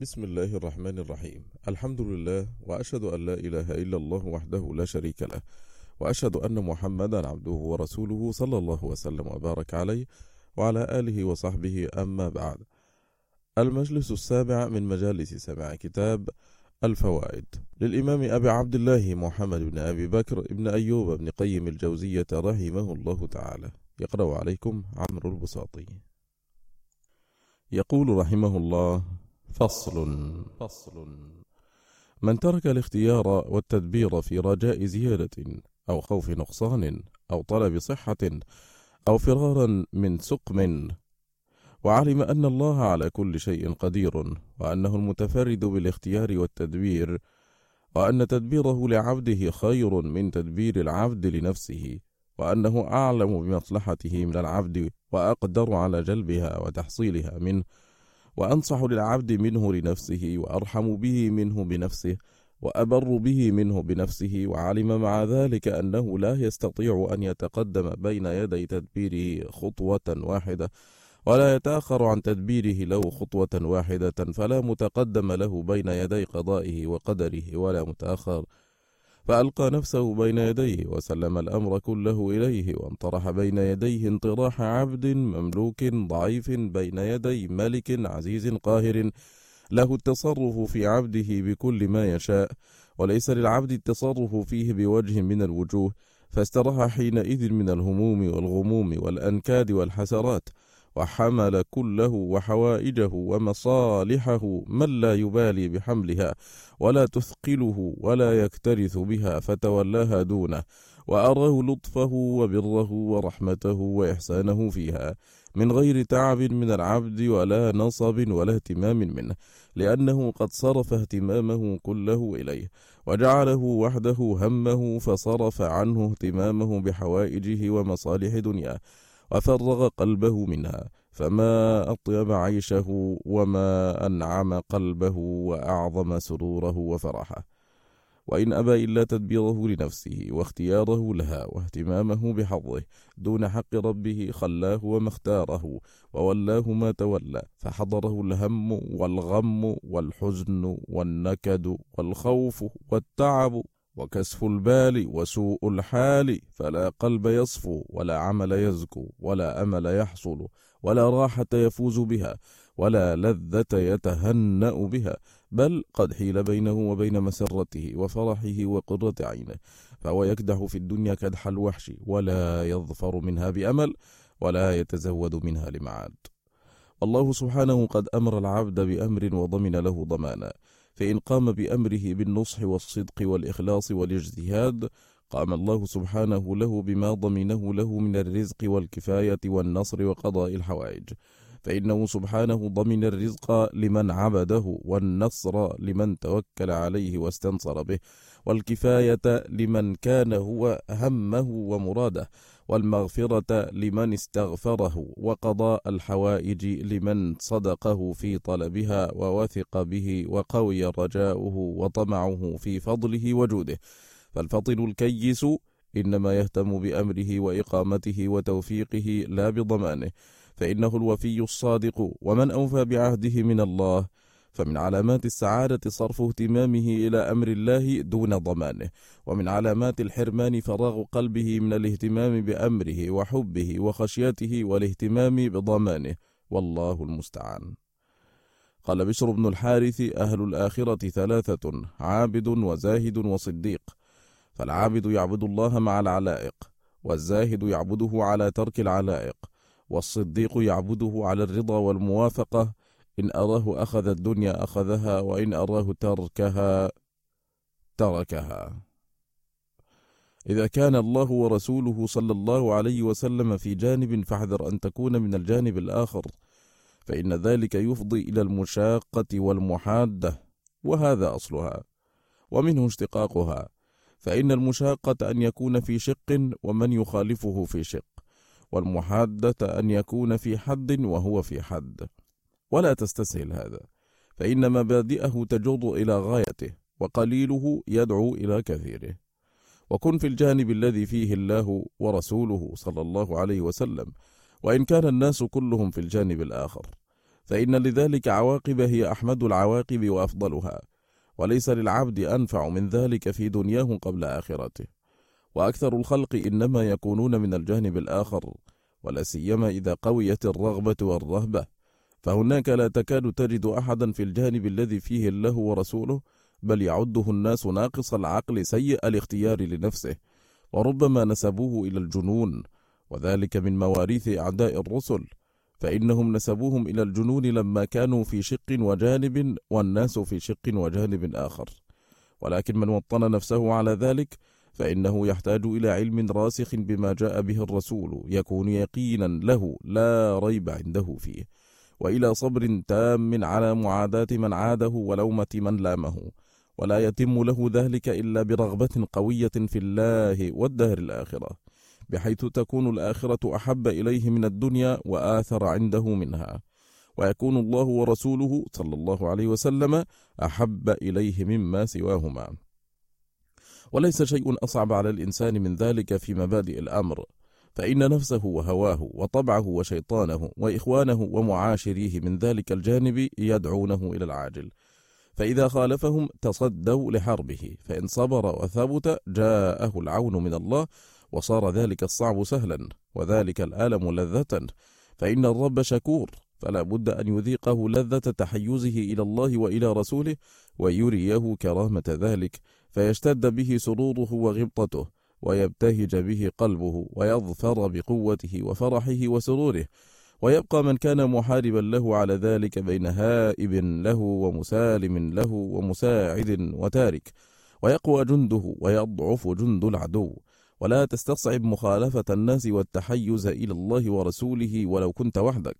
بسم الله الرحمن الرحيم الحمد لله وأشهد أن لا إله إلا الله وحده لا شريك له وأشهد أن محمدا عبده ورسوله صلى الله وسلم وبارك عليه وعلى آله وصحبه أما بعد المجلس السابع من مجالس سماع كتاب الفوائد للإمام أبي عبد الله محمد بن أبي بكر بن أيوب بن قيم الجوزية رحمه الله تعالى يقرأ عليكم عمرو البساطي يقول رحمه الله فصل. فصل من ترك الاختيار والتدبير في رجاء زيادة أو خوف نقصان أو طلب صحة أو فرارا من سقم وعلم أن الله على كل شيء قدير وأنه المتفرد بالاختيار والتدبير وأن تدبيره لعبده خير من تدبير العبد لنفسه وأنه أعلم بمصلحته من العبد وأقدر على جلبها وتحصيلها منه. وأنصح للعبد منه لنفسه وأرحم به منه بنفسه وأبر به منه بنفسه وعلم مع ذلك أنه لا يستطيع أن يتقدم بين يدي تدبيره خطوة واحدة ولا يتأخر عن تدبيره له خطوة واحدة فلا متقدم له بين يدي قضائه وقدره ولا متأخر فألقى نفسه بين يديه وسلم الأمر كله إليه وانطرح بين يديه انطراح عبد مملوك ضعيف بين يدي ملك عزيز قاهر. له التصرف في عبده بكل ما يشاء وليس للعبد التصرف فيه بوجه من الوجوه فاستراح حينئذ من الهموم والغموم والأنكاد والحسرات. وحمل كله وحوائجه ومصالحه من لا يبالي بحملها ولا تثقله ولا يكترث بها فتولاها دونه وأراه لطفه وبره ورحمته وإحسانه فيها من غير تعب من العبد ولا نصب ولا اهتمام منه لأنه قد صرف اهتمامه كله إليه وجعله وحده همه فصرف عنه اهتمامه بحوائجه ومصالح دنياه وفرغ قلبه منها. فما أطيب عيشه وما أنعم قلبه وأعظم سروره وفرحه. وإن أبى إلا تدبيره لنفسه واختياره لها واهتمامه بحظه. دون حق ربه خلاه وما اختاره وولاه ما تولى. فحضره الهم والغم والحزن والنكد والخوف والتعب وكسف البال وسوء الحال فلا قلب يصفو ولا عمل يزكو ولا أمل يحصل. ولا راحة يفوز بها ولا لذة يتهنأ بها بل قد حيل بينه وبين مسرته وفرحه وقرة عينه فهو يكدح في الدنيا كدح الوحش ولا يظفر منها بأمل ولا يتزود منها لمعاد. الله سبحانه قد أمر العبد بأمر وضمن له ضمانا فإن قام بأمره بالنصح والصدق والإخلاص والإجتهاد قام الله سبحانه له بما ضمنه له من الرزق والكفاية والنصر وقضاء الحوائج. فإنه سبحانه ضمن الرزق لمن عبده والنصر لمن توكل عليه واستنصر به والكفاية لمن كان هو همه ومراده والمغفرة لمن استغفره وقضاء الحوائج لمن صدقه في طلبها ووثق به وقوي رجاؤه وطمعه في فضله وجوده. فالفطن الكيس إنما يهتم بأمره وإقامته وتوفيقه لا بضمانه فإنه الوفي الصادق ومن أوفى بعهده من الله فمن علامات السعادة صرف اهتمامه إلى أمر الله دون ضمانه ومن علامات الحرمان فراغ قلبه من الاهتمام بأمره وحبه وخشيته والاهتمام بضمانه والله المستعان. قال بشر بن الحارث أهل الآخرة ثلاثة عابد وزاهد وصديق. فالعابد يعبد الله مع العلائق والزاهد يعبده على ترك العلائق والصديق يعبده على الرضا والموافقة. إن أراه أخذ الدنيا أخذها وإن أراه تركها تركها. إذا كان الله ورسوله صلى الله عليه وسلم في جانب فاحذر أن تكون من الجانب الآخر فإن ذلك يفضي إلى المشاقة والمحادة وهذا أصلها ومنه اشتقاقها. فإن المشاقة أن يكون في شق ومن يخالفه في شق والمحادة أن يكون في حد وهو في حد. ولا تستسهل هذا فإن مبادئه تجر إلى غايته وقليله يدعو إلى كثيره. وكن في الجانب الذي فيه الله ورسوله صلى الله عليه وسلم وإن كان الناس كلهم في الجانب الآخر فإن لذلك عواقب هي أحمد العواقب وأفضلها. وليس للعبد أنفع من ذلك في دنياه قبل آخرته. وأكثر الخلق إنما يكونون من الجانب الآخر ولا سيما إذا قويت الرغبة والرهبة. فهناك لا تكاد تجد أحدا في الجانب الذي فيه الله ورسوله بل يعده الناس ناقص العقل سيء الاختيار لنفسه وربما نسبوه إلى الجنون. وذلك من مواريث أعداء الرسل. فإنهم نسبوهم إلى الجنون لما كانوا في شق وجانب والناس في شق وجانب آخر. ولكن من وطن نفسه على ذلك فإنه يحتاج إلى علم راسخ بما جاء به الرسول يكون يقينا له لا ريب عنده فيه. وإلى صبر تام على معاداة من عاده ولومة من لامه. ولا يتم له ذلك إلا برغبة قوية في الله والدهر الآخرة. بحيث تكون الآخرة أحب إليه من الدنيا وآثر عنده منها. ويكون الله ورسوله صلى الله عليه وسلم أحب إليه مما سواهما. وليس شيء أصعب على الإنسان من ذلك في مبادئ الأمر. فإن نفسه وهواه وطبعه وشيطانه وإخوانه ومعاشريه من ذلك الجانب يدعونه إلى العاجل. فإذا خالفهم تصدوا لحربه. فإن صبر وثبت جاءه العون من الله وصار ذلك الصعب سهلا وذلك الألم لذة فإن الرب شكور فلا بد أن يذيقه لذة تحيزه إلى الله وإلى رسوله ويريه كرامة ذلك فيشتد به سروره وغبطته ويبتهج به قلبه ويظفر بقوته وفرحه وسروره ويبقى من كان محاربا له على ذلك بين هائب له ومسالم له ومساعد وتارك ويقوى جنده ويضعف جند العدو. ولا تستصعب مخالفة الناس والتحيز إلى الله ورسوله ولو كنت وحدك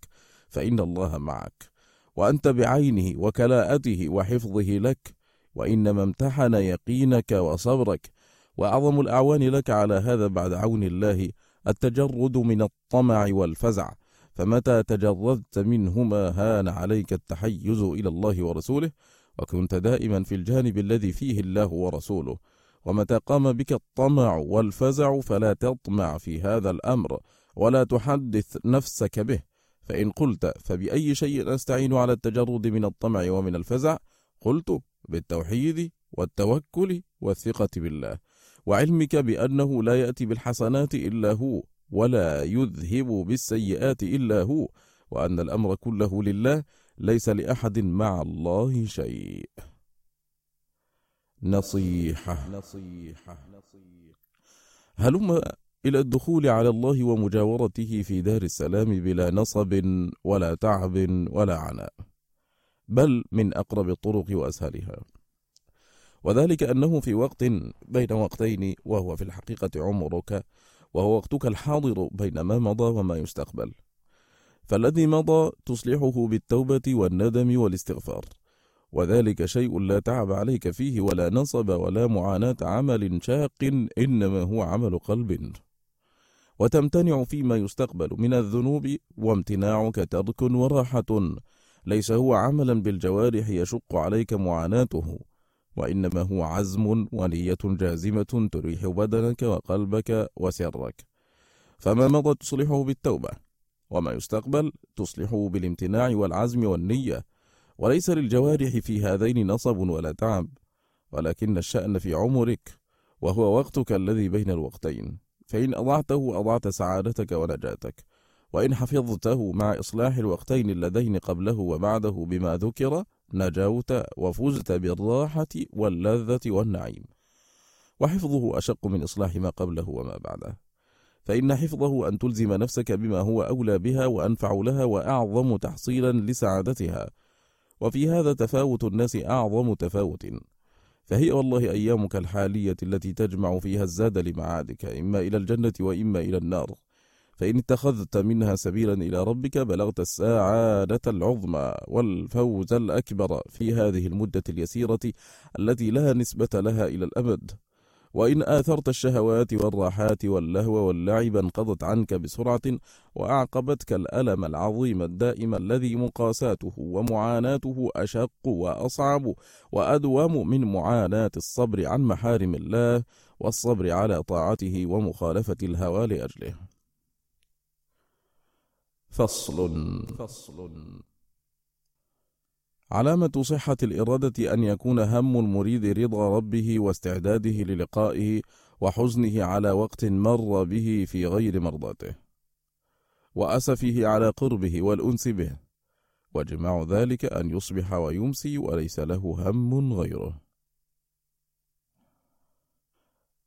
فإن الله معك. وأنت بعينه وكلاءته وحفظه لك وإنما امتحن يقينك وصبرك. وأعظم الأعوان لك على هذا بعد عون الله التجرد من الطمع والفزع. فمتى تجردت منهما هان عليك التحيز إلى الله ورسوله وكنت دائما في الجانب الذي فيه الله ورسوله. ومتى قام بك الطمع والفزع فلا تطمع في هذا الأمر ولا تحدث نفسك به. فإن قلت فبأي شيء أستعين على التجرد من الطمع ومن الفزع؟ قلت بالتوحيد والتوكل والثقة بالله. وعلمك بأنه لا يأتي بالحسنات إلا هو ولا يذهب بالسيئات إلا هو وأن الأمر كله لله ليس لأحد مع الله شيء. نصيحة. نصيحة هلم إلى الدخول على الله ومجاورته في دار السلام بلا نصب ولا تعب ولا عناء بل من أقرب الطرق وأسهلها. وذلك أنه في وقت بين وقتين وهو في الحقيقة عمرك وهو وقتك الحاضر بين ما مضى وما يستقبل. فالذي مضى تصلحه بالتوبة والندم والاستغفار. وذلك شيء لا تعب عليك فيه ولا نصب ولا معاناة عمل شاق إنما هو عمل قلب. وتمتنع فيما يستقبل من الذنوب وامتناعك ترك وراحة. ليس هو عملا بالجوارح يشق عليك معاناته وإنما هو عزم ونية جازمة تريح بدنك وقلبك وسرك. فما مضى تصلحه بالتوبة وما يستقبل تصلحه بالامتناع والعزم والنية. وليس للجوارح في هذين نصب ولا تعب ولكن الشأن في عمرك وهو وقتك الذي بين الوقتين. فإن أضعته أضعت سعادتك ونجاتك. وإن حفظته مع إصلاح الوقتين اللذين قبله وبعده بما ذكر نجوت وفزت بالراحة واللذة والنعيم. وحفظه أشق من إصلاح ما قبله وما بعده. فإن حفظه أن تلزم نفسك بما هو أولى بها وأنفع لها وأعظم تحصيلا لسعادتها. وفي هذا تفاوت الناس أعظم تفاوت. فهي والله أيامك الحالية التي تجمع فيها الزاد لمعادك إما إلى الجنة وإما إلى النار. فإن اتخذت منها سبيلا إلى ربك بلغت السعادة العظمى والفوز الأكبر في هذه المدة اليسيرة التي لا نسبة لها إلى الأبد. وإن آثرت الشهوات والراحات واللهو واللعب انقضت عنك بسرعة وأعقبتك الألم العظيم الدائم الذي مقاساته ومعاناته أشق وأصعب وأدوم من معاناة الصبر عن محارم الله والصبر على طاعته ومخالفة الهوى لأجله. فصل. فصل. علامة صحة الإرادة أن يكون هم المريد رضا ربه واستعداده للقائه وحزنه على وقت مر به في غير مرضاته، وأسفه على قربه والأنس به، وجماع ذلك أن يصبح ويمسي وليس له هم غيره.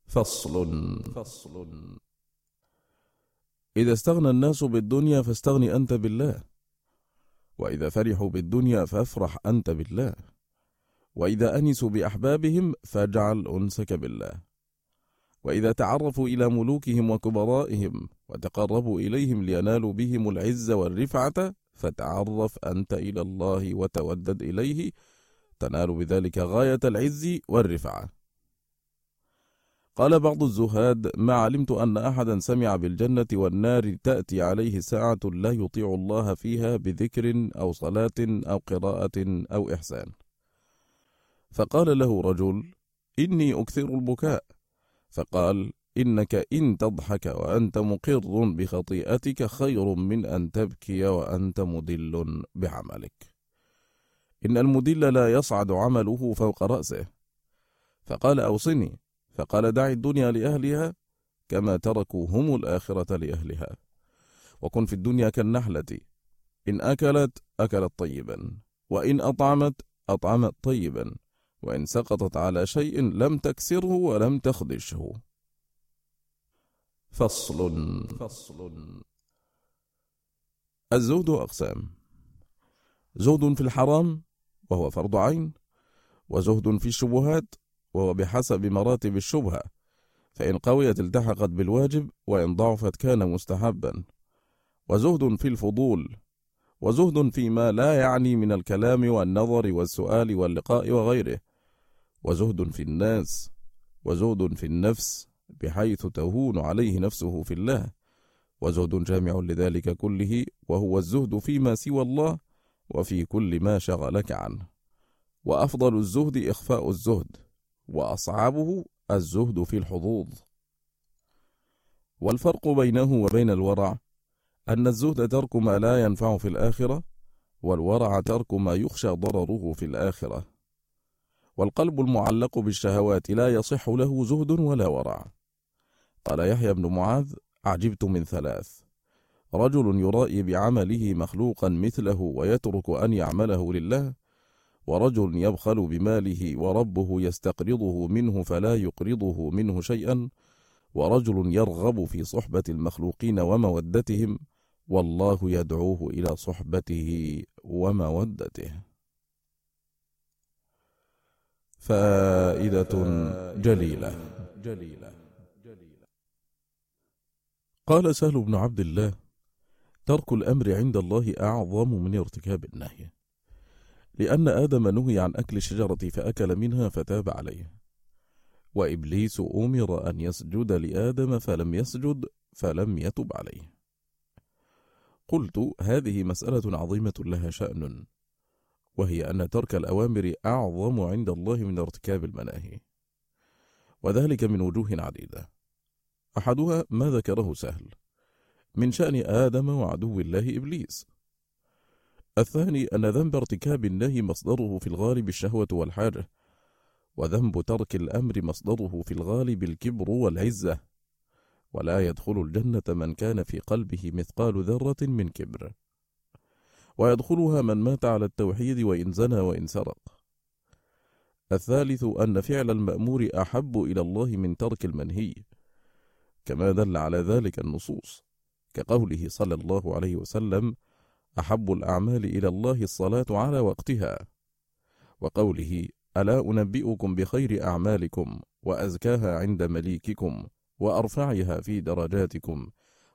فصل. فصل. إذا استغنى الناس بالدنيا فاستغن أنت بالله. وإذا فرحوا بالدنيا فافرح أنت بالله. وإذا أنسوا بأحبابهم فاجعل أنسك بالله. وإذا تعرفوا إلى ملوكهم وكبرائهم وتقربوا إليهم لينالوا بهم العز والرفعة فتعرف أنت إلى الله وتودد إليه تنال بذلك غاية العز والرفعة. قال بعض الزهاد ما علمت أن أحدا سمع بالجنة والنار تأتي عليه ساعة لا يطيع الله فيها بذكر أو صلاة أو قراءة أو إحسان. فقال له رجل إني أكثر البكاء. فقال إنك إن تضحك وأنت مقر بخطيئتك خير من أن تبكي وأنت مدل بعملك. إن المدل لا يصعد عمله فوق رأسه. فقال أوصني. فقال دع الدنيا لأهلها كما تركوا هم الآخرة لأهلها. وكن في الدنيا كالنحلة إن أكلت أكلت طيبا وإن أطعمت أطعمت طيبا وإن سقطت على شيء لم تكسره ولم تخدشه. فصل. فصل. الزهد أقسام. زهد في الحرام وهو فرض عين وزهد في الشبهات وهو بحسب مراتب الشبهة فإن قويت التحقت بالواجب وإن ضعفت كان مستحبا. وزهد في الفضول وزهد فيما لا يعني من الكلام والنظر والسؤال واللقاء وغيره. وزهد في الناس وزهد في النفس بحيث تهون عليه نفسه في الله. وزهد جامع لذلك كله وهو الزهد فيما سوى الله وفي كل ما شغلك عنه. وأفضل الزهد إخفاء الزهد. وأصعبه الزهد في الحظوظ. والفرق بينه وبين الورع أن الزهد ترك ما لا ينفع في الآخرة والورع ترك ما يخشى ضرره في الآخرة. والقلب المعلق بالشهوات لا يصح له زهد ولا ورع. قال يحيى بن معاذ عجبت من ثلاث. رجل يرائي بعمله مخلوقا مثله ويترك أن يعمله لله ورجل يبخل بماله وربه يستقرضه منه فلا يقرضه منه شيئا ورجل يرغب في صحبة المخلوقين ومودتهم والله يدعوه إلى صحبته ومودته. فائدة جليلة. جليلة قال سهل بن عبد الله ترك الأمر عند الله أعظم من ارتكاب النهي. لأن آدم نهي عن أكل الشجرة فأكل منها فتاب عليه. وإبليس أمر أن يسجد لآدم فلم يسجد فلم يتب عليه. قلت هذه مسألة عظيمة لها شأن وهي أن ترك الأوامر أعظم عند الله من ارتكاب المناهي. وذلك من وجوه عديدة. أحدها ما ذكره سهل من شأن آدم وعدو الله إبليس الثاني أن ذنب ارتكاب النهي مصدره في الغالب الشهوة والحاجة وذنب ترك الأمر مصدره في الغالب الكبر والعزة. ولا يدخل الجنة من كان في قلبه مثقال ذرة من كبر. ويدخلها من مات على التوحيد وإن زنى وإن سرق. الثالث أن فعل المأمور أحب إلى الله من ترك المنهي. كما دل على ذلك النصوص كقوله صلى الله عليه وسلم أحب الأعمال إلى الله الصلاة على وقتها. وقوله ألا أنبئكم بخير أعمالكم وأزكاها عند مليككم وأرفعها في درجاتكم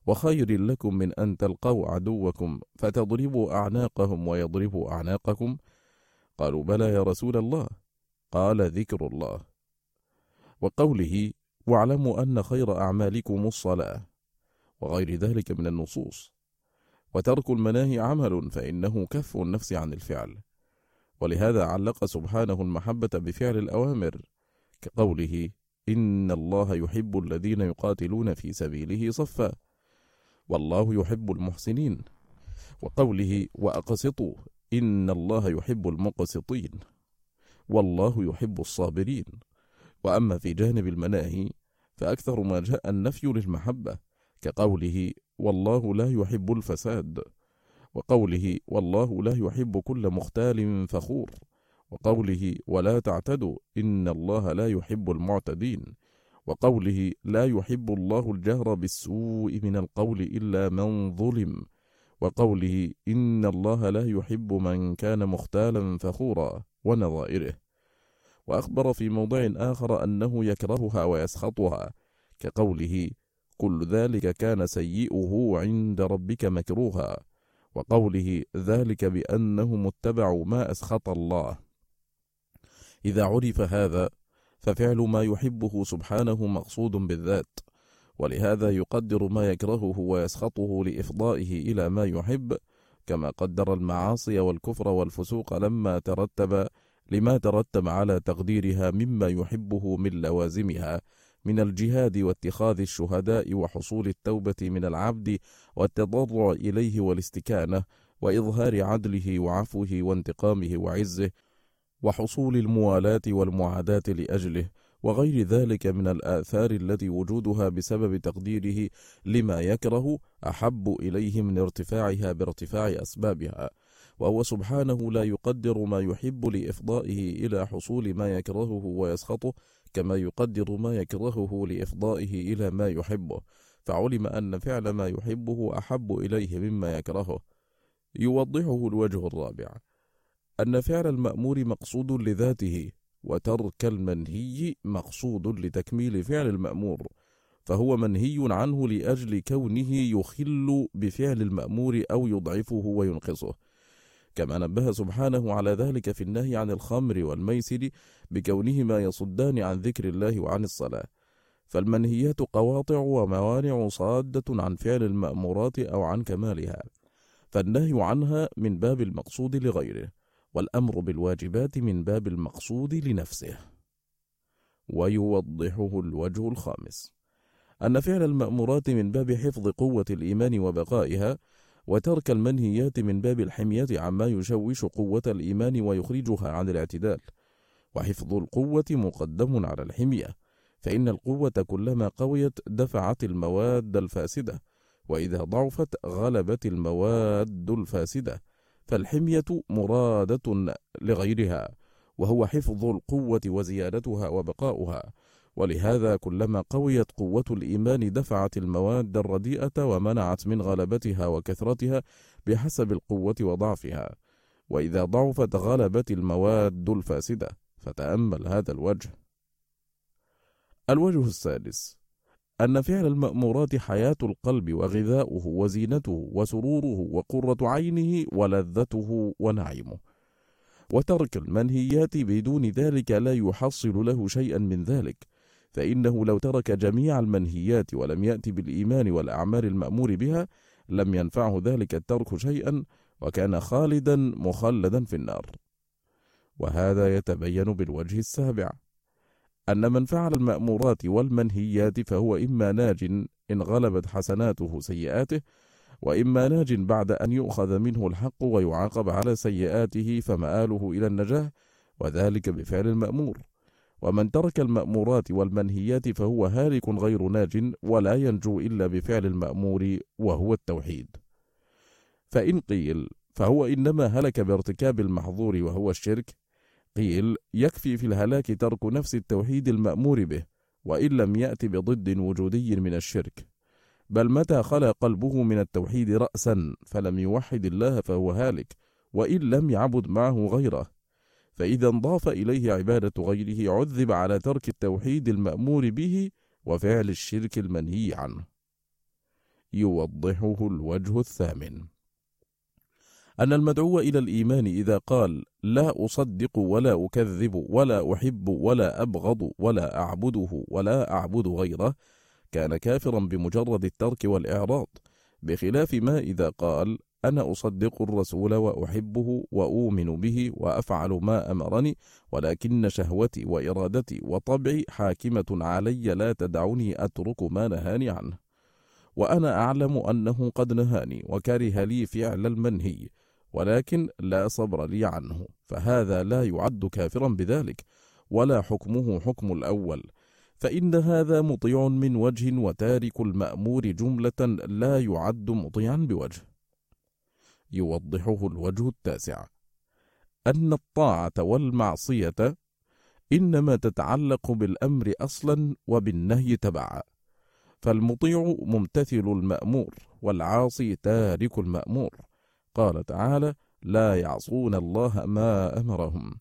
وخير لكم من أن تلقوا عدوكم فتضربوا أعناقهم ويضربوا أعناقكم؟ قالوا بلى يا رسول الله. قال ذكر الله. وقوله واعلموا أن خير أعمالكم الصلاة. وغير ذلك من النصوص. وترك المناهي عمل فإنه كف النفس عن الفعل. ولهذا علق سبحانه المحبة بفعل الأوامر كقوله إن الله يحب الذين يقاتلون في سبيله صفا والله يحب المحسنين. وقوله وأقسطوا إن الله يحب المقسطين والله يحب الصابرين. وأما في جانب المناهي فأكثر ما جاء النفي للمحبة كقوله والله لا يحب الفساد وقوله والله لا يحب كل مختال فخور وقوله ولا تعتدوا إن الله لا يحب المعتدين وقوله لا يحب الله الجهر بالسوء من القول إلا من ظلم وقوله إن الله لا يحب من كان مختالا فخورا ونظائره. وأخبر في موضع آخر أنه يكرهها ويسخطها كقوله كل ذلك كان سيئه عند ربك مكروها وقوله ذلك بأنهم اتبعوا ما أسخط الله. إذا عرف هذا ففعل ما يحبه سبحانه مقصود بالذات ولهذا يقدر ما يكرهه ويسخطه لإفضائه إلى ما يحب كما قدر المعاصي والكفر والفسوق لما ترتب لما ترتب على تقديرها مما يحبه من لوازمها. من الجهاد واتخاذ الشهداء وحصول التوبة من العبد والتضرع إليه والاستكانة وإظهار عدله وعفوه وانتقامه وعزه وحصول الموالاة والمعاداة لأجله وغير ذلك من الآثار التي وجودها بسبب تقديره لما يكره أحب إليه من ارتفاعها بارتفاع أسبابها. وهو سبحانه لا يقدر ما يحب لإفضائه إلى حصول ما يكرهه ويسخطه كما يقدر ما يكرهه لإفضائه إلى ما يحبه فعلم أن فعل ما يحبه أحب إليه مما يكرهه. يوضحه الوجه الرابع أن فعل المأمور مقصود لذاته وترك المنهي مقصود لتكميل فعل المأمور فهو منهي عنه لأجل كونه يخل بفعل المأمور أو يضعفه وينقصه. كما نبه سبحانه على ذلك في النهي عن الخمر والميسر بكونهما يصدان عن ذكر الله وعن الصلاة. فالمنهيات قواطع وموانع صادة عن فعل المأمورات أو عن كمالها. فالنهي عنها من باب المقصود لغيره والأمر بالواجبات من باب المقصود لنفسه. ويوضحه الوجه الخامس. أن فعل المأمورات من باب حفظ قوة الإيمان وبقائها وترك المنهيات من باب الحمية عما يشوش قوة الإيمان ويخرجها عن الاعتدال. وحفظ القوة مقدم على الحمية فإن القوة كلما قويت دفعت المواد الفاسدة وإذا ضعفت غلبت المواد الفاسدة فالحمية مرادة لغيرها وهو حفظ القوة وزيادتها وبقاؤها. ولهذا كلما قويت قوة الإيمان دفعت المواد الرديئة ومنعت من غلبتها وكثرتها بحسب القوة وضعفها. وإذا ضعفت غلبت المواد الفاسدة فتأمل هذا الوجه. الوجه السادس أن فعل المأمورات حياة القلب وغذاؤه وزينته وسروره وقرة عينه ولذته ونعيمه. وترك المنهيات بدون ذلك لا يحصل له شيئا من ذلك. فإنه لو ترك جميع المنهيات ولم يأت بالإيمان والأعمال المأمور بها لم ينفعه ذلك الترك شيئا وكان خالدا مخلدا في النار. وهذا يتبين بالوجه السابع. أن من فعل المأمورات والمنهيات فهو إما ناج إن غلبت حسناته سيئاته وإما ناج بعد أن يؤخذ منه الحق ويعاقب على سيئاته فمآله إلى النجاة وذلك بفعل المأمور. ومن ترك المأمورات والمنهيات فهو هالك غير ناج ولا ينجو إلا بفعل المأمور وهو التوحيد. فإن قيل فهو إنما هلك بارتكاب المحظور وهو الشرك قيل يكفي في الهلاك ترك نفس التوحيد المأمور به وإن لم يأت بضد وجودي من الشرك. بل متى خلا قلبه من التوحيد رأسا فلم يوحد الله فهو هالك وإن لم يعبد معه غيره. فإذا انضاف إليه عبادة غيره عذب على ترك التوحيد المأمور به وفعل الشرك المنهي عنه. يوضحه الوجه الثامن. أن المدعو إلى الإيمان إذا قال لا أصدق ولا أكذب ولا أحب ولا أبغض ولا أعبده ولا أعبد غيره كان كافرا بمجرد الترك والإعراض بخلاف ما إذا قال أنا أصدق الرسول وأحبه وأؤمن به وأفعل ما أمرني ولكن شهوتي وإرادتي وطبعي حاكمة علي لا تدعني أترك ما نهاني عنه. وأنا أعلم أنه قد نهاني وكره لي فعل المنهي ولكن لا صبر لي عنه فهذا لا يعد كافرا بذلك ولا حكمه حكم الأول. فإن هذا مطيع من وجه وتارك المأمور جملة لا يعد مطيعا بوجه. يوضحه الوجه التاسع. أن الطاعة والمعصية إنما تتعلق بالأمر أصلا وبالنهي تبعا فالمطيع ممتثل المأمور والعاصي تارك المأمور. قال تعالى لا يعصون الله ما أمرهم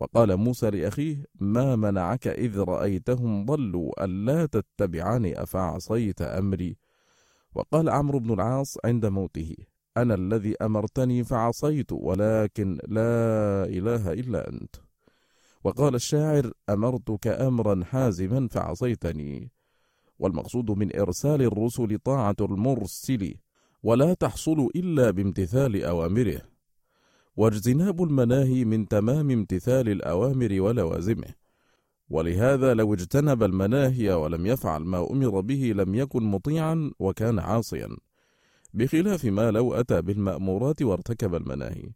وقال موسى لأخيه ما منعك إذ رأيتهم ضلوا ألا تتبعني أفعصيت أمري وقال عمرو بن العاص عند موته أنا الذي أمرتني فعصيت ولكن لا إله إلا أنت. وقال الشاعر أمرتك أمرا حازما فعصيتني. والمقصود من إرسال الرسل طاعة المرسل ولا تحصل إلا بامتثال أوامره. واجتناب المناهي من تمام امتثال الأوامر ولوازمه. ولهذا لو اجتنب المناهي ولم يفعل ما أمر به لم يكن مطيعا وكان عاصيا. بخلاف ما لو أتى بالمأمورات وارتكب المناهي.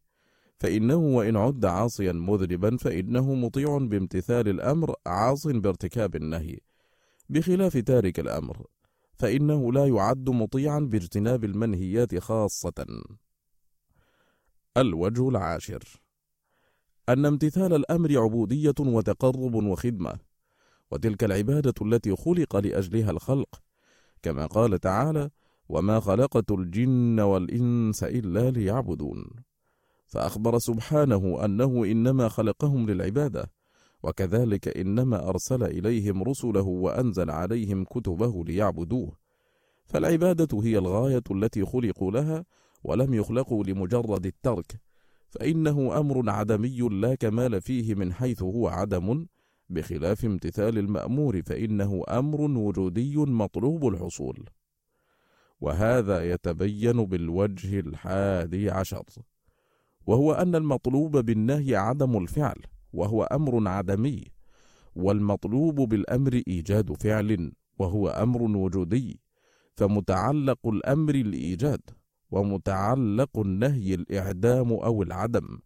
فإنه وإن عد عاصيا مذنبا فإنه مطيع بامتثال الأمر عاص بارتكاب النهي. بخلاف تارك الأمر فإنه لا يعد مطيعا باجتناب المنهيات خاصة. الوجه العاشر. أن امتثال الأمر عبودية وتقرب وخدمة. وتلك العبادة التي خلق لأجلها الخلق. كما قال تعالى وما خلقت الجن والإنس إلا ليعبدون. فأخبر سبحانه أنه إنما خلقهم للعبادة وكذلك إنما أرسل إليهم رسله وأنزل عليهم كتبه ليعبدوه. فالعبادة هي الغاية التي خلقوا لها ولم يخلقوا لمجرد الترك فإنه أمر عدمي لا كمال فيه من حيث هو عدم. بخلاف امتثال المأمور فإنه أمر وجودي مطلوب الحصول. وهذا يتبين بالوجه الحادي عشر وهو أن المطلوب بالنهي عدم الفعل وهو أمر عدمي والمطلوب بالأمر إيجاد فعل وهو أمر وجودي فمتعلق الأمر الإيجاد ومتعلق النهي الإعدام أو العدم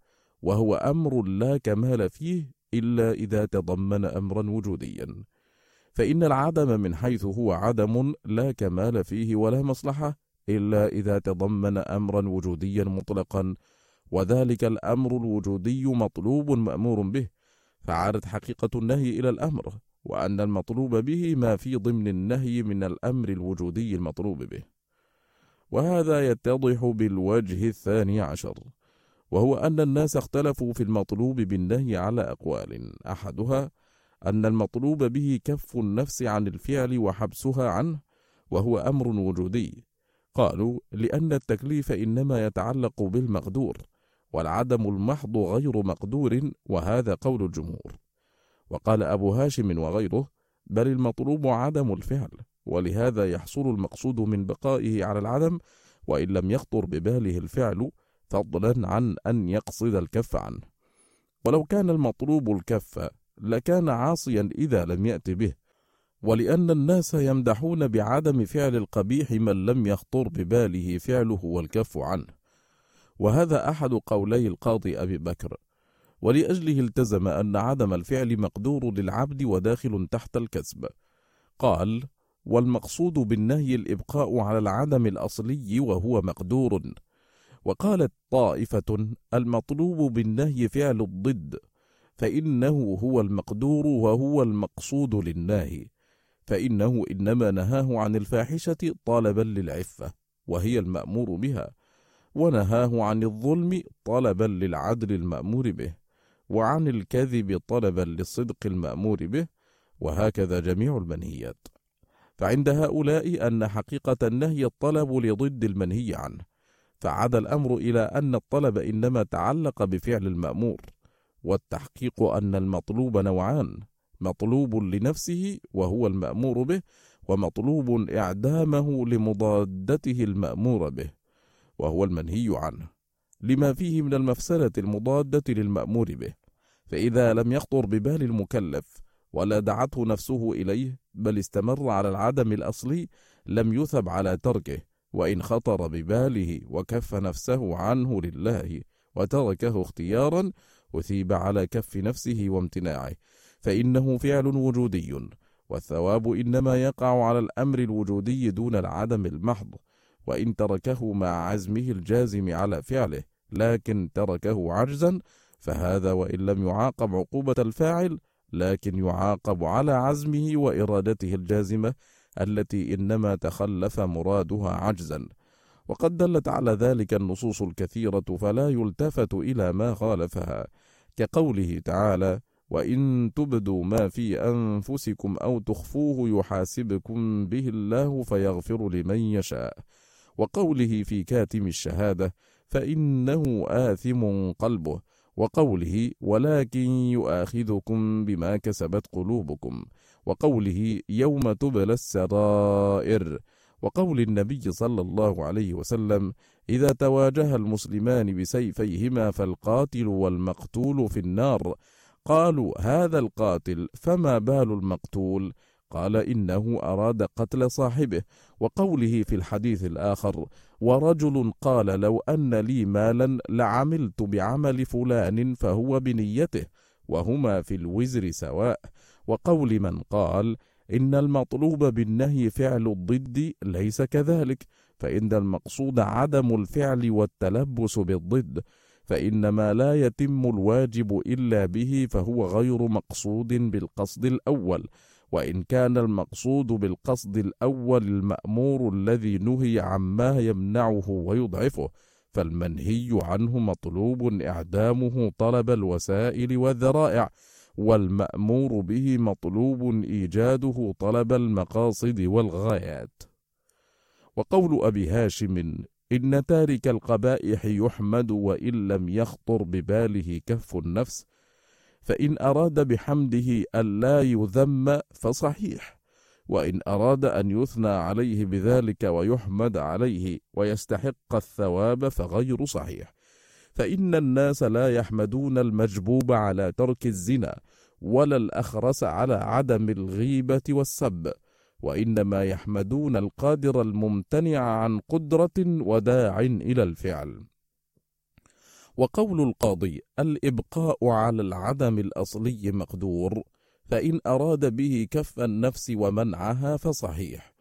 وهو أمر لا كمال فيه إلا إذا تضمن أمرا وجوديا. فإن العدم من حيث هو عدم لا كمال فيه ولا مصلحة إلا إذا تضمن أمرا وجوديا مطلقا وذلك الأمر الوجودي مطلوب مأمور به فعادت حقيقة النهي إلى الأمر وأن المطلوب به ما في ضمن النهي من الأمر الوجودي المطلوب به. وهذا يتضح بالوجه الثاني عشر وهو أن الناس اختلفوا في المطلوب بالنهي على أقوال أحدها أن المطلوب به كف النفس عن الفعل وحبسها عنه وهو أمر وجودي. قالوا لأن التكليف إنما يتعلق بالمقدور والعدم المحض غير مقدور وهذا قول الجمهور. وقال أبو هاشم وغيره بل المطلوب عدم الفعل ولهذا يحصل المقصود من بقائه على العدم وإن لم يخطر بباله الفعل فضلا عن أن يقصد الكف عنه. ولو كان المطلوب الكف لكان عاصيا إذا لم يأت به ولأن الناس يمدحون بعدم فعل القبيح من لم يخطر بباله فعله والكف عنه. وهذا أحد قولي القاضي أبي بكر. ولأجله التزم أن عدم الفعل مقدور للعبد وداخل تحت الكسب. قال والمقصود بالنهي الإبقاء على العدم الأصلي وهو مقدور. وقالت طائفة المطلوب بالنهي فعل الضد. فإنه هو المقدور وهو المقصود للناهي فإنه إنما نهاه عن الفاحشة طلبا للعفة وهي المأمور بها ونهاه عن الظلم طلبا للعدل المأمور به وعن الكذب طلبا للصدق المأمور به وهكذا جميع المنهيات. فعند هؤلاء أن حقيقة النهي الطلب لضد المنهي عنه فعاد الأمر إلى أن الطلب إنما تعلق بفعل المأمور. والتحقيق أن المطلوب نوعان مطلوب لنفسه وهو المأمور به ومطلوب إعدامه لمضادته المأمور به وهو المنهي عنه لما فيه من المفسدة المضادة للمأمور به. فإذا لم يخطر ببال المكلف ولا دعته نفسه إليه بل استمر على العدم الأصلي لم يثب على تركه وإن خطر بباله وكف نفسه عنه لله وتركه اختيارا أثيب على كف نفسه وامتناعه فإنه فعل وجودي. والثواب إنما يقع على الأمر الوجودي دون العدم المحض وإن تركه مع عزمه الجازم على فعله لكن تركه عجزا فهذا وإن لم يعاقب عقوبة الفاعل لكن يعاقب على عزمه وإرادته الجازمة التي إنما تخلف مرادها عجزا. وقد دلت على ذلك النصوص الكثيرة فلا يلتفت إلى ما خالفها كقوله تعالى وإن تبدوا ما في أنفسكم أو تخفوه يحاسبكم به الله فيغفر لمن يشاء وقوله في كاتم الشهادة فإنه آثم قلبه وقوله ولكن يؤاخذكم بما كسبت قلوبكم وقوله يوم تبلى السرائر وقول النبي صلى الله عليه وسلم إذا تواجه المسلمان بسيفيهما فالقاتل والمقتول في النار. قالوا هذا القاتل فما بال المقتول؟ قال إنه أراد قتل صاحبه. وقوله في الحديث الآخر ورجل قال لو أن لي مالا لعملت بعمل فلان فهو بنيته وهما في الوزر سواء. وقول من قال إن المطلوب بالنهي فعل الضد ليس كذلك فإن المقصود عدم الفعل والتلبس بالضد فإن ما لا يتم الواجب إلا به فهو غير مقصود بالقصد الأول وإن كان المقصود بالقصد الأول المأمور الذي نهي عما يمنعه ويضعفه فالمنهي عنه مطلوب إعدامه طلب الوسائل والذرائع والمأمور به مطلوب إيجاده طلب المقاصد والغايات. وقول أبي هاشم إن تارك القبائح يحمد وإن لم يخطر بباله كف النفس فإن أراد بحمده ألا يذم فصحيح وإن أراد أن يثنى عليه بذلك ويحمد عليه ويستحق الثواب فغير صحيح. فإن الناس لا يحمدون المجبوب على ترك الزنا ولا الأخرس على عدم الغيبة والسب. وإنما يحمدون القادر الممتنع عن قدرة وداع إلى الفعل. وقول القاضي الإبقاء على العدم الأصلي مقدور فإن أراد به كف النفس ومنعها فصحيح.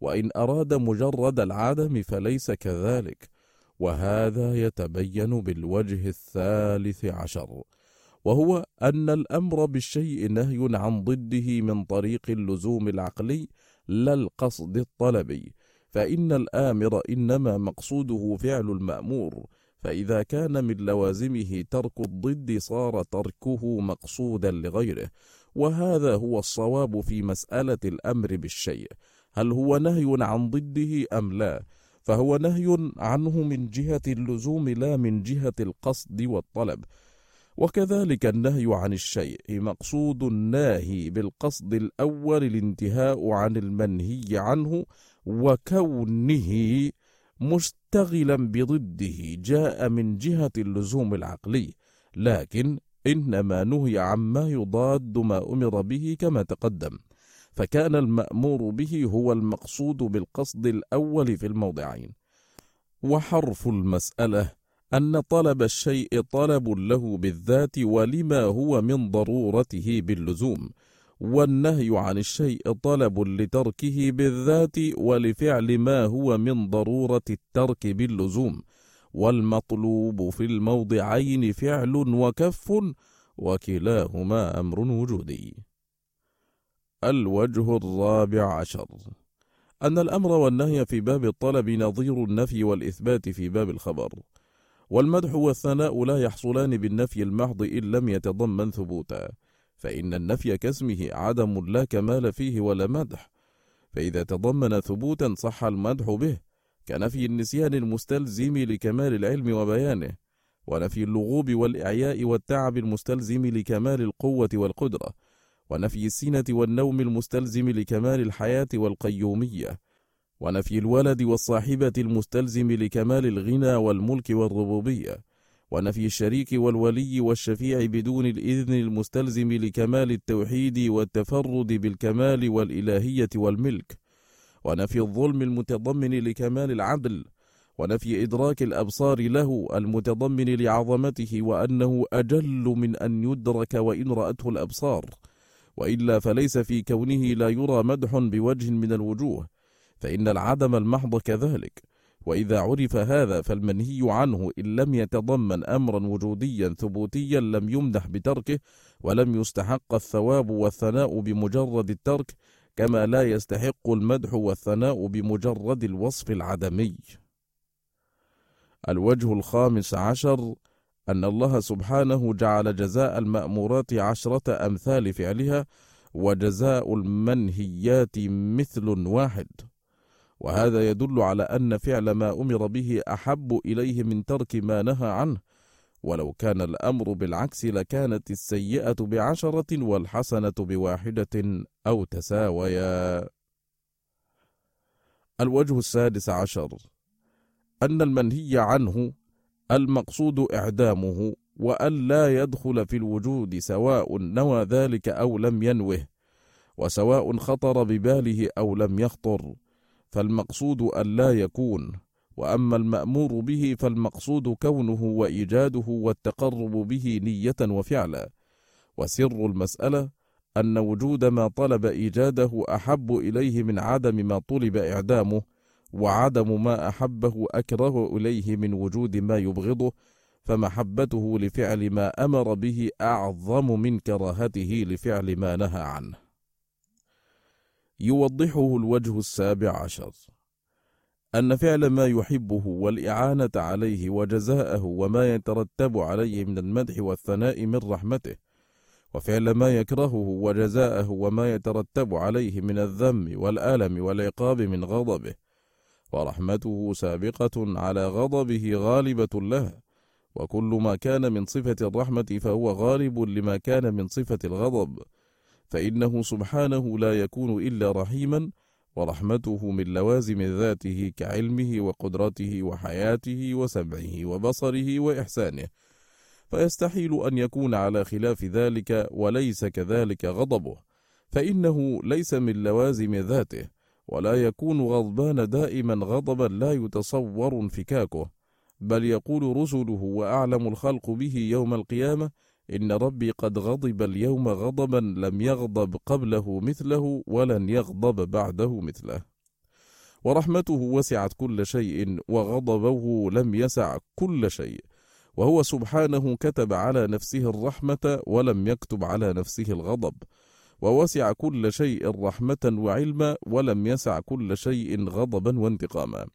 وإن أراد مجرد العدم فليس كذلك. وهذا يتبين بالوجه الثالث عشر وهو أن الأمر بالشيء نهي عن ضده من طريق اللزوم العقلي لا القصد الطلبي فإن الآمر إنما مقصوده فعل المأمور فإذا كان من لوازمه ترك الضد صار تركه مقصودا لغيره وهذا هو الصواب في مسألة الأمر بالشيء هل هو نهي عن ضده أم لا؟ فهو نهي عنه من جهة اللزوم لا من جهة القصد والطلب. وكذلك النهي عن الشيء مقصود الناهي بالقصد الأول الانتهاء عن المنهي عنه وكونه مشتغلا بضده جاء من جهة اللزوم العقلي. لكن إنما نهي عما يضاد ما أمر به كما تقدم. فكان المأمور به هو المقصود بالقصد الأول في الموضعين وحرف المسألة أن طلب الشيء طلب له بالذات ولما هو من ضرورته باللزوم والنهي عن الشيء طلب لتركه بالذات ولفعل ما هو من ضرورة الترك باللزوم والمطلوب في الموضعين فعل وكف وكلاهما أمر وجودي. الوجه الرابع عشر. أن الأمر والنهي في باب الطلب نظير النفي والإثبات في باب الخبر والمدح والثناء لا يحصلان بالنفي المحض إن لم يتضمن ثبوتا فإن النفي كاسمه عدم لا كمال فيه ولا مدح فإذا تضمن ثبوتا صح المدح به كنفي النسيان المستلزم لكمال العلم وبيانه ونفي اللغوب والإعياء والتعب المستلزم لكمال القوة والقدرة ونفي السنة والنوم المستلزم لكمال الحياة والقيومية ونفي الولد والصاحبة المستلزم لكمال الغنى والملك والربوبية ونفي الشريك والولي والشفيع بدون الإذن المستلزم لكمال التوحيد والتفرد بالكمال والإلهية والملك ونفي الظلم المتضمن لكمال العدل ونفي إدراك الأبصار له المتضمن لعظمته وأنه أجل من أن يدرك وإن رأته الأبصار. وإلا فليس في كونه لا يرى مدح بوجه من الوجوه فإن العدم المحض كذلك. وإذا عرف هذا فالمنهي عنه إن لم يتضمن أمرا وجوديا ثبوتيا لم يمدح بتركه ولم يستحق الثواب والثناء بمجرد الترك كما لا يستحق المدح والثناء بمجرد الوصف العدمي. الوجه الخامس عشر أن الله سبحانه جعل جزاء المأمورات عشرة أمثال فعلها وجزاء المنهيات مثل واحد. وهذا يدل على أن فعل ما أمر به أحب إليه من ترك ما نهى عنه. ولو كان الأمر بالعكس لكانت السيئة بعشرة والحسنة بواحدة أو تساويا. الوجه السادس عشر. أن المنهي عنه المقصود إعدامه وأن لا يدخل في الوجود سواء نوى ذلك أو لم ينوه وسواء خطر بباله أو لم يخطر فالمقصود أن لا يكون وأما المأمور به فالمقصود كونه وإيجاده والتقرب به نية وفعلا. وسر المسألة أن وجود ما طلب إيجاده أحب إليه من عدم ما طلب إعدامه وعدم ما أحبه أكره إليه من وجود ما يبغضه فمحبته لفعل ما أمر به أعظم من كراهته لفعل ما نهى عنه. يوضحه الوجه السابع عشر. أن فعل ما يحبه والإعانة عليه وجزاءه وما يترتب عليه من المدح والثناء من رحمته وفعل ما يكرهه وجزاءه وما يترتب عليه من الذم والألم والعقاب من غضبه ورحمته سابقة على غضبه غالبة له. وكل ما كان من صفة الرحمة فهو غالب لما كان من صفة الغضب. فإنه سبحانه لا يكون إلا رحيما ورحمته من لوازم ذاته كعلمه وقدرته وحياته وسمعه وبصره وإحسانه. فيستحيل أن يكون على خلاف ذلك وليس كذلك غضبه. فإنه ليس من لوازم ذاته. ولا يكون غضبان دائما غضبا لا يتصور انفكاكه بل يقول رسله وأعلم الخلق به يوم القيامة إن ربي قد غضب اليوم غضبا لم يغضب قبله مثله ولن يغضب بعده مثله. ورحمته وسعت كل شيء وغضبه لم يسع كل شيء وهو سبحانه كتب على نفسه الرحمة ولم يكتب على نفسه الغضب. ووسع كل شيء رحمة وعلما ولم يسع كل شيء غضبا وانتقاما.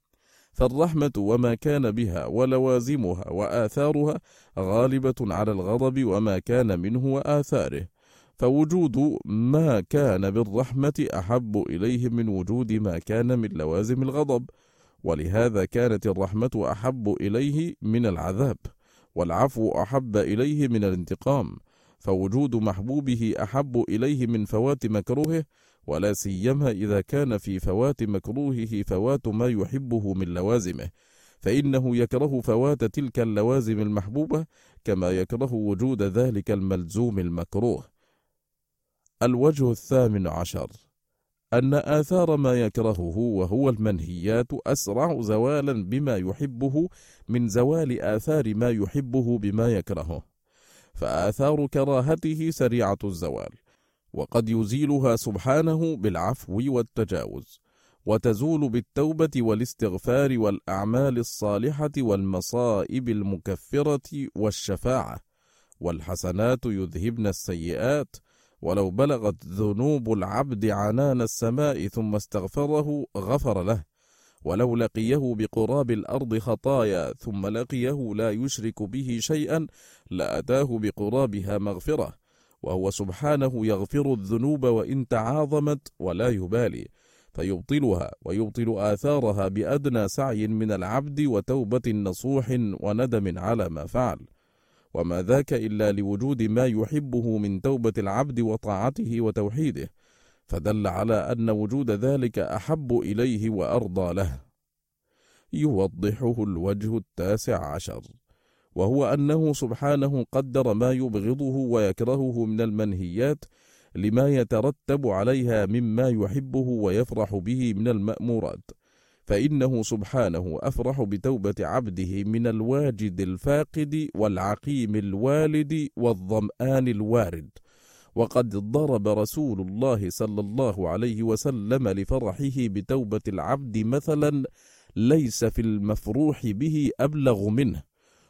فالرحمة وما كان بها ولوازمها وآثارها غالبة على الغضب وما كان منه وآثاره. فوجود ما كان بالرحمة أحب إليه من وجود ما كان من لوازم الغضب ولهذا كانت الرحمة أحب إليه من العذاب والعفو أحب إليه من الانتقام. فوجود محبوبه أحب إليه من فوات مكروهه ولا سيما إذا كان في فوات مكروهه فوات ما يحبه من لوازمه. فإنه يكره فوات تلك اللوازم المحبوبة كما يكره وجود ذلك الملزوم المكروه. الوجه الثامن عشر. أن آثار ما يكرهه وهو المنهيات أسرع زوالا بما يحبه من زوال آثار ما يحبه بما يكرهه. فآثار كراهته سريعة الزوال وقد يزيلها سبحانه بالعفو والتجاوز وتزول بالتوبة والاستغفار والأعمال الصالحة والمصائب المكفرة والشفاعة والحسنات يذهبن السيئات ولو بلغت ذنوب العبد عنان السماء ثم استغفره غفر له. ولو لقيه بقراب الأرض خطايا ثم لقيه لا يشرك به شيئا لأتاه بقرابها مغفرة وهو سبحانه يغفر الذنوب وإن تعاظمت ولا يبالي. فيبطلها ويبطل آثارها بأدنى سعي من العبد وتوبة نصوح وندم على ما فعل. وما ذاك إلا لوجود ما يحبه من توبة العبد وطاعته وتوحيده. فدل على أن وجود ذلك أحب إليه وأرضى له. يوضحه الوجه التاسع عشر وهو أنه سبحانه قدر ما يبغضه ويكرهه من المنهيات لما يترتب عليها مما يحبه ويفرح به من المأمورات فإنه سبحانه أفرح بتوبة عبده من الواجد الفاقد والعقيم الوالد والظمآن الوارد. وقد ضرب رسول الله صلى الله عليه وسلم لفرحه بتوبة العبد مثلا ليس في المفروح به أبلغ منه.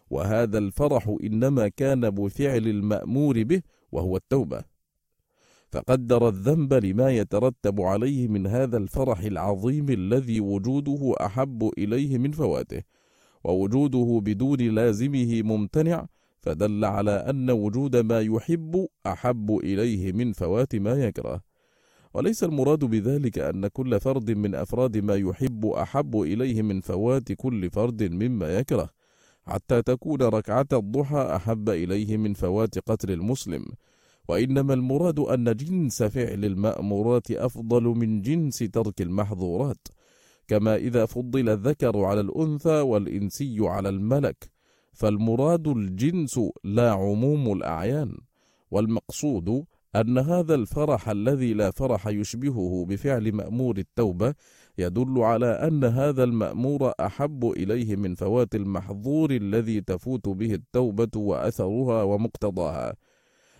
وهذا الفرح إنما كان بفعل المأمور به وهو التوبة. فقدر الذنب لما يترتب عليه من هذا الفرح العظيم الذي وجوده أحب إليه من فواته ووجوده بدون لازمه ممتنع فدل على أن وجود ما يحب أحب إليه من فوات ما يكره. وليس المراد بذلك أن كل فرد من أفراد ما يحب أحب إليه من فوات كل فرد مما يكره حتى تكون ركعة الضحى أحب إليه من فوات قتل المسلم. وإنما المراد أن جنس فعل المأمورات أفضل من جنس ترك المحظورات كما إذا فضل الذكر على الأنثى والإنسي على الملك. فالمراد الجنس لا عموم الأعيان والمقصود أن هذا الفرح الذي لا فرح يشبهه بفعل مأمور التوبة يدل على أن هذا المأمور أحب إليه من فوات المحظور الذي تفوت به التوبة وأثرها ومقتضاها.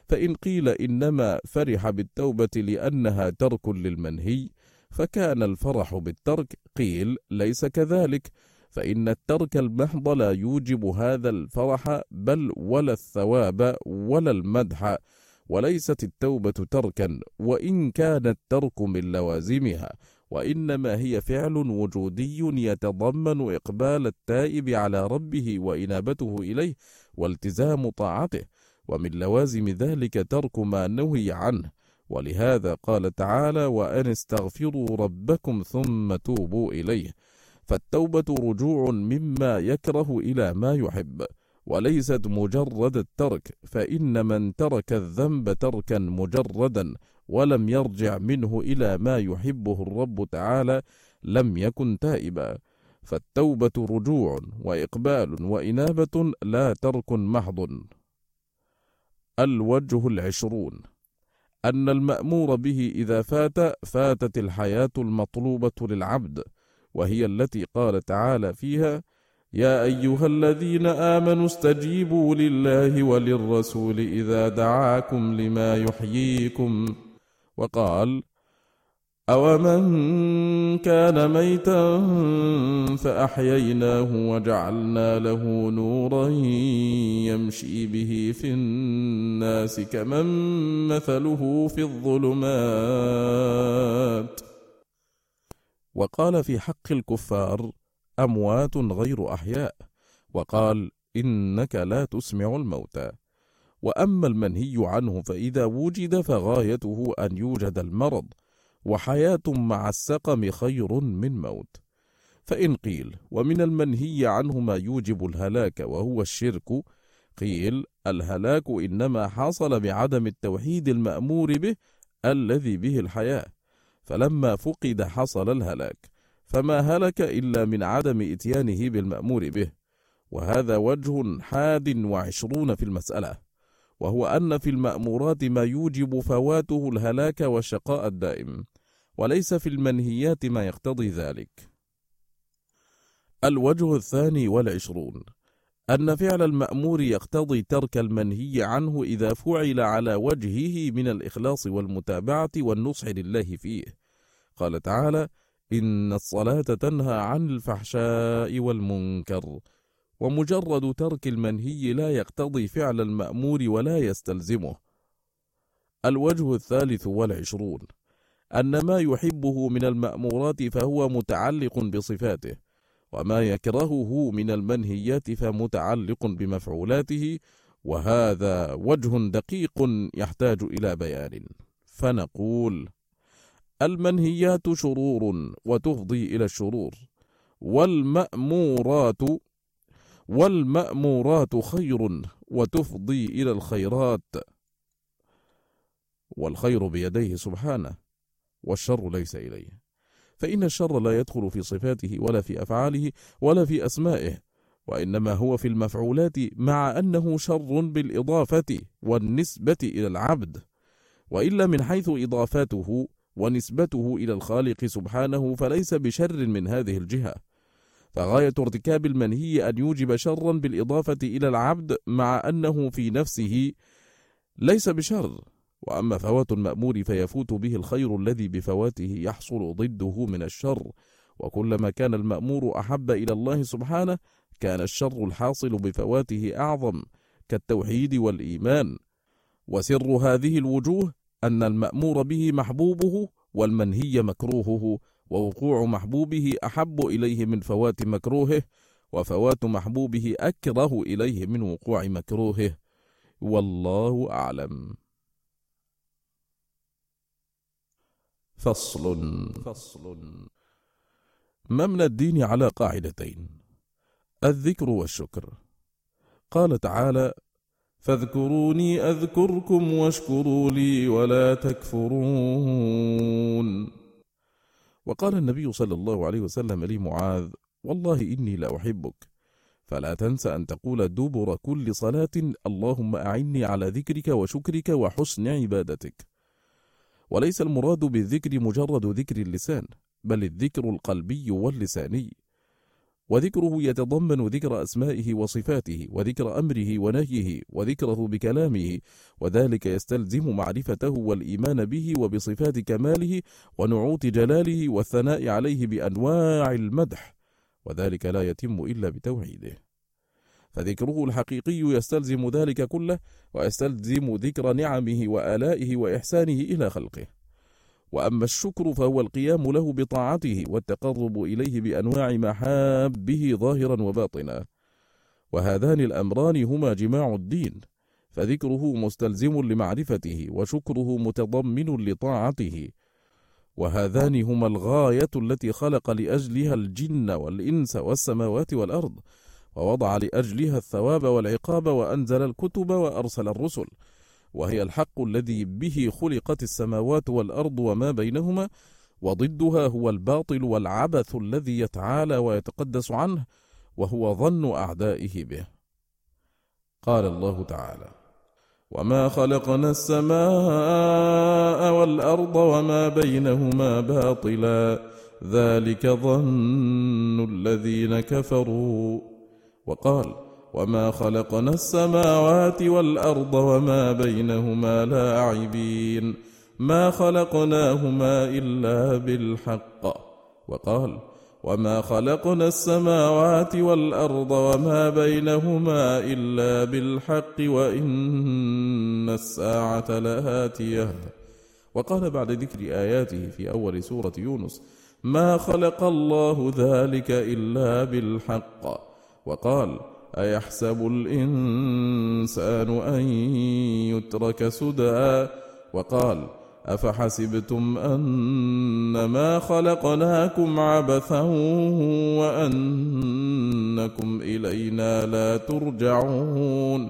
فإن قيل إنما فرح بالتوبة لأنها ترك للمنهي فكان الفرح بالترك قيل ليس كذلك فإن الترك المحض لا يوجب هذا الفرح بل ولا الثواب ولا المدح وليست التوبة تركا وإن كان الترك من لوازمها. وإنما هي فعل وجودي يتضمن إقبال التائب على ربه وإنابته إليه والتزام طاعته. ومن لوازم ذلك ترك ما نهي عنه. ولهذا قال تعالى وأن استغفروا ربكم ثم توبوا إليه فالتوبة رجوع مما يكره إلى ما يحب وليست مجرد الترك فإن من ترك الذنب تركا مجردا ولم يرجع منه إلى ما يحبه الرب تعالى لم يكن تائبا. فالتوبة رجوع وإقبال وإنابة لا ترك محض. الوجه العشرون. أن المأمور به إذا فات فاتت الحياة المطلوبة للعبد وهي التي قال تعالى فيها يا أيها الذين آمنوا استجيبوا لله وللرسول إذا دعاكم لما يحييكم. وقال أومن كان ميتا فأحييناه وجعلنا له نورا يمشي به في الناس كمن مثله في الظلمات. وقال في حق الكفار أموات غير أحياء. وقال إنك لا تسمع الموتى. وأما المنهي عنه فإذا وجد فغايته أن يوجد المرض وحياة مع السقم خير من موت. فإن قيل ومن المنهي عنه ما يوجب الهلاك وهو الشرك قيل الهلاك إنما حصل بعدم التوحيد المأمور به الذي به الحياة. فلما فقد حصل الهلاك فما هلك إلا من عدم إتيانه بالمأمور به وهذا وجه حاد وعشرون في المسألة وهو أن في المأمورات ما يوجب فواته الهلاك والشقاء الدائم وليس في المنهيات ما يقتضي ذلك. الوجه الثاني والعشرون أن فعل المأمور يقتضي ترك المنهي عنه إذا فعل على وجهه من الإخلاص والمتابعة والنصح لله فيه. قال تعالى إن الصلاة تنهى عن الفحشاء والمنكر ومجرد ترك المنهي لا يقتضي فعل المأمور ولا يستلزمه. الوجه الثالث والعشرون أن ما يحبه من المأمورات فهو متعلق بصفاته وما يكرهه من المنهيات فمتعلق بمفعولاته وهذا وجه دقيق يحتاج إلى بيان. فنقول المنهيات شرور وتفضي إلى الشرور والمأمورات والمأمورات خير وتفضي إلى الخيرات والخير بيديه سبحانه والشر ليس إليه. فإن الشر لا يدخل في صفاته ولا في أفعاله ولا في أسمائه وإنما هو في المفعولات مع أنه شر بالإضافة والنسبة إلى العبد. وإلا من حيث إضافاته ونسبته إلى الخالق سبحانه فليس بشر من هذه الجهة. فغاية ارتكاب المنهي أن يوجب شرا بالإضافة إلى العبد مع أنه في نفسه ليس بشر. وأما فوات المأمور فيفوت به الخير الذي بفواته يحصل ضده من الشر. وكلما كان المأمور أحب إلى الله سبحانه كان الشر الحاصل بفواته أعظم كالتوحيد والإيمان. وسر هذه الوجوه أن المأمور به محبوبه والمنهي مكروهه ووقوع محبوبه أحب إليه من فوات مكروهه وفوات محبوبه أكره إليه من وقوع مكروهه. والله أعلم. فصل. فصل. مبنى الدين على قاعدتين الذكر والشكر. قال تعالى فاذكروني أذكركم واشكروا لي ولا تكفرون. وقال النبي صلى الله عليه وسلم لمعاذ والله إني لاحبك فلا تنس أن تقول دبر كل صلاة اللهم أعني على ذكرك وشكرك وحسن عبادتك. وليس المراد بالذكر مجرد ذكر اللسان بل الذكر القلبي واللساني. وذكره يتضمن ذكر أسمائه وصفاته وذكر أمره ونهيه وذكره بكلامه وذلك يستلزم معرفته والإيمان به وبصفات كماله ونعوت جلاله والثناء عليه بأنواع المدح وذلك لا يتم إلا بتوحيده. فذكره الحقيقي يستلزم ذلك كله ويستلزم ذكر نعمه وآلائه وإحسانه إلى خلقه. وأما الشكر فهو القيام له بطاعته والتقرب إليه بأنواع محابه ظاهرا وباطنا. وهذان الأمران هما جماع الدين فذكره مستلزم لمعرفته وشكره متضمن لطاعته. وهذان هما الغاية التي خلق لأجلها الجن والإنس والسماوات والأرض ووضع لأجلها الثواب والعقاب وأنزل الكتب وأرسل الرسل. وهي الحق الذي به خلقت السماوات والأرض وما بينهما وضدها هو الباطل والعبث الذي يتعالى ويتقدس عنه وهو ظن أعدائه به. قال الله تعالى وما خلقنا السماء والارض وما بينهما باطلا ذلك ظن الذين كفروا. وقال وما خلقنا السماوات والارض وما بينهما لاعبين ما خلقناهما الا بالحق وقال وما خلقنا السماوات والارض وما بينهما الا بالحق وان الساعة لاتيه وقال بعد ذكر اياته في اول سوره يونس ما خلق الله ذلك الا بالحق وقال أيحسب الإنسان أن يترك سدى؟ وقال أفحسبتم أنما خلقناكم عبثا وأنكم إلينا لا ترجعون؟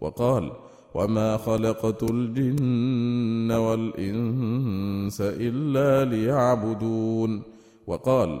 وقال وما خلقت الجن والإنس إلا ليعبدون؟ وقال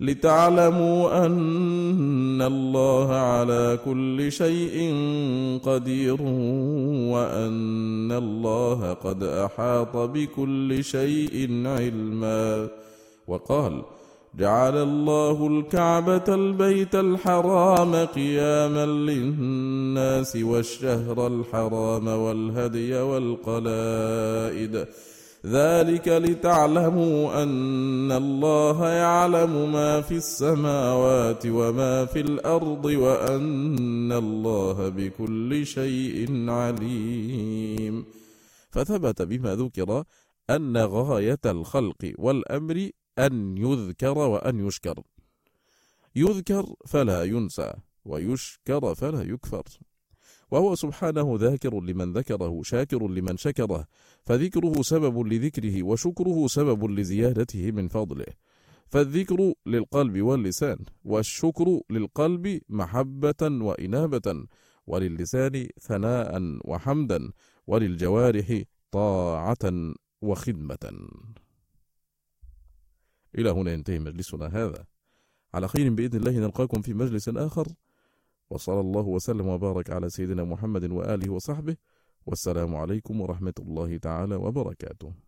لتعلموا أن الله على كل شيء قدير وأن الله قد أحاط بكل شيء علما. وقال جعل الله الكعبة البيت الحرام قياما للناس والشهر الحرام والهدي والقلائد ذلك لتعلموا أن الله يعلم ما في السماوات وما في الأرض وأن الله بكل شيء عليم. فثبت بما ذكر أن غاية الخلق والأمر أن يذكر وأن يشكر. يذكر فلا ينسى ويشكر فلا يكفر. وهو سبحانه ذاكر لمن ذكره شاكر لمن شكره فذكره سبب لذكره وشكره سبب لزيادته من فضله. فالذكر للقلب واللسان والشكر للقلب محبة وإنابة وللسان ثناء وحمدا وللجوارح طاعة وخدمة. إلى هنا ينتهي مجلسنا هذا. على خير بإذن الله نلقاكم في مجلس آخر. وصلى الله وسلم وبارك على سيدنا محمد وآله وصحبه والسلام عليكم ورحمة الله تعالى وبركاته.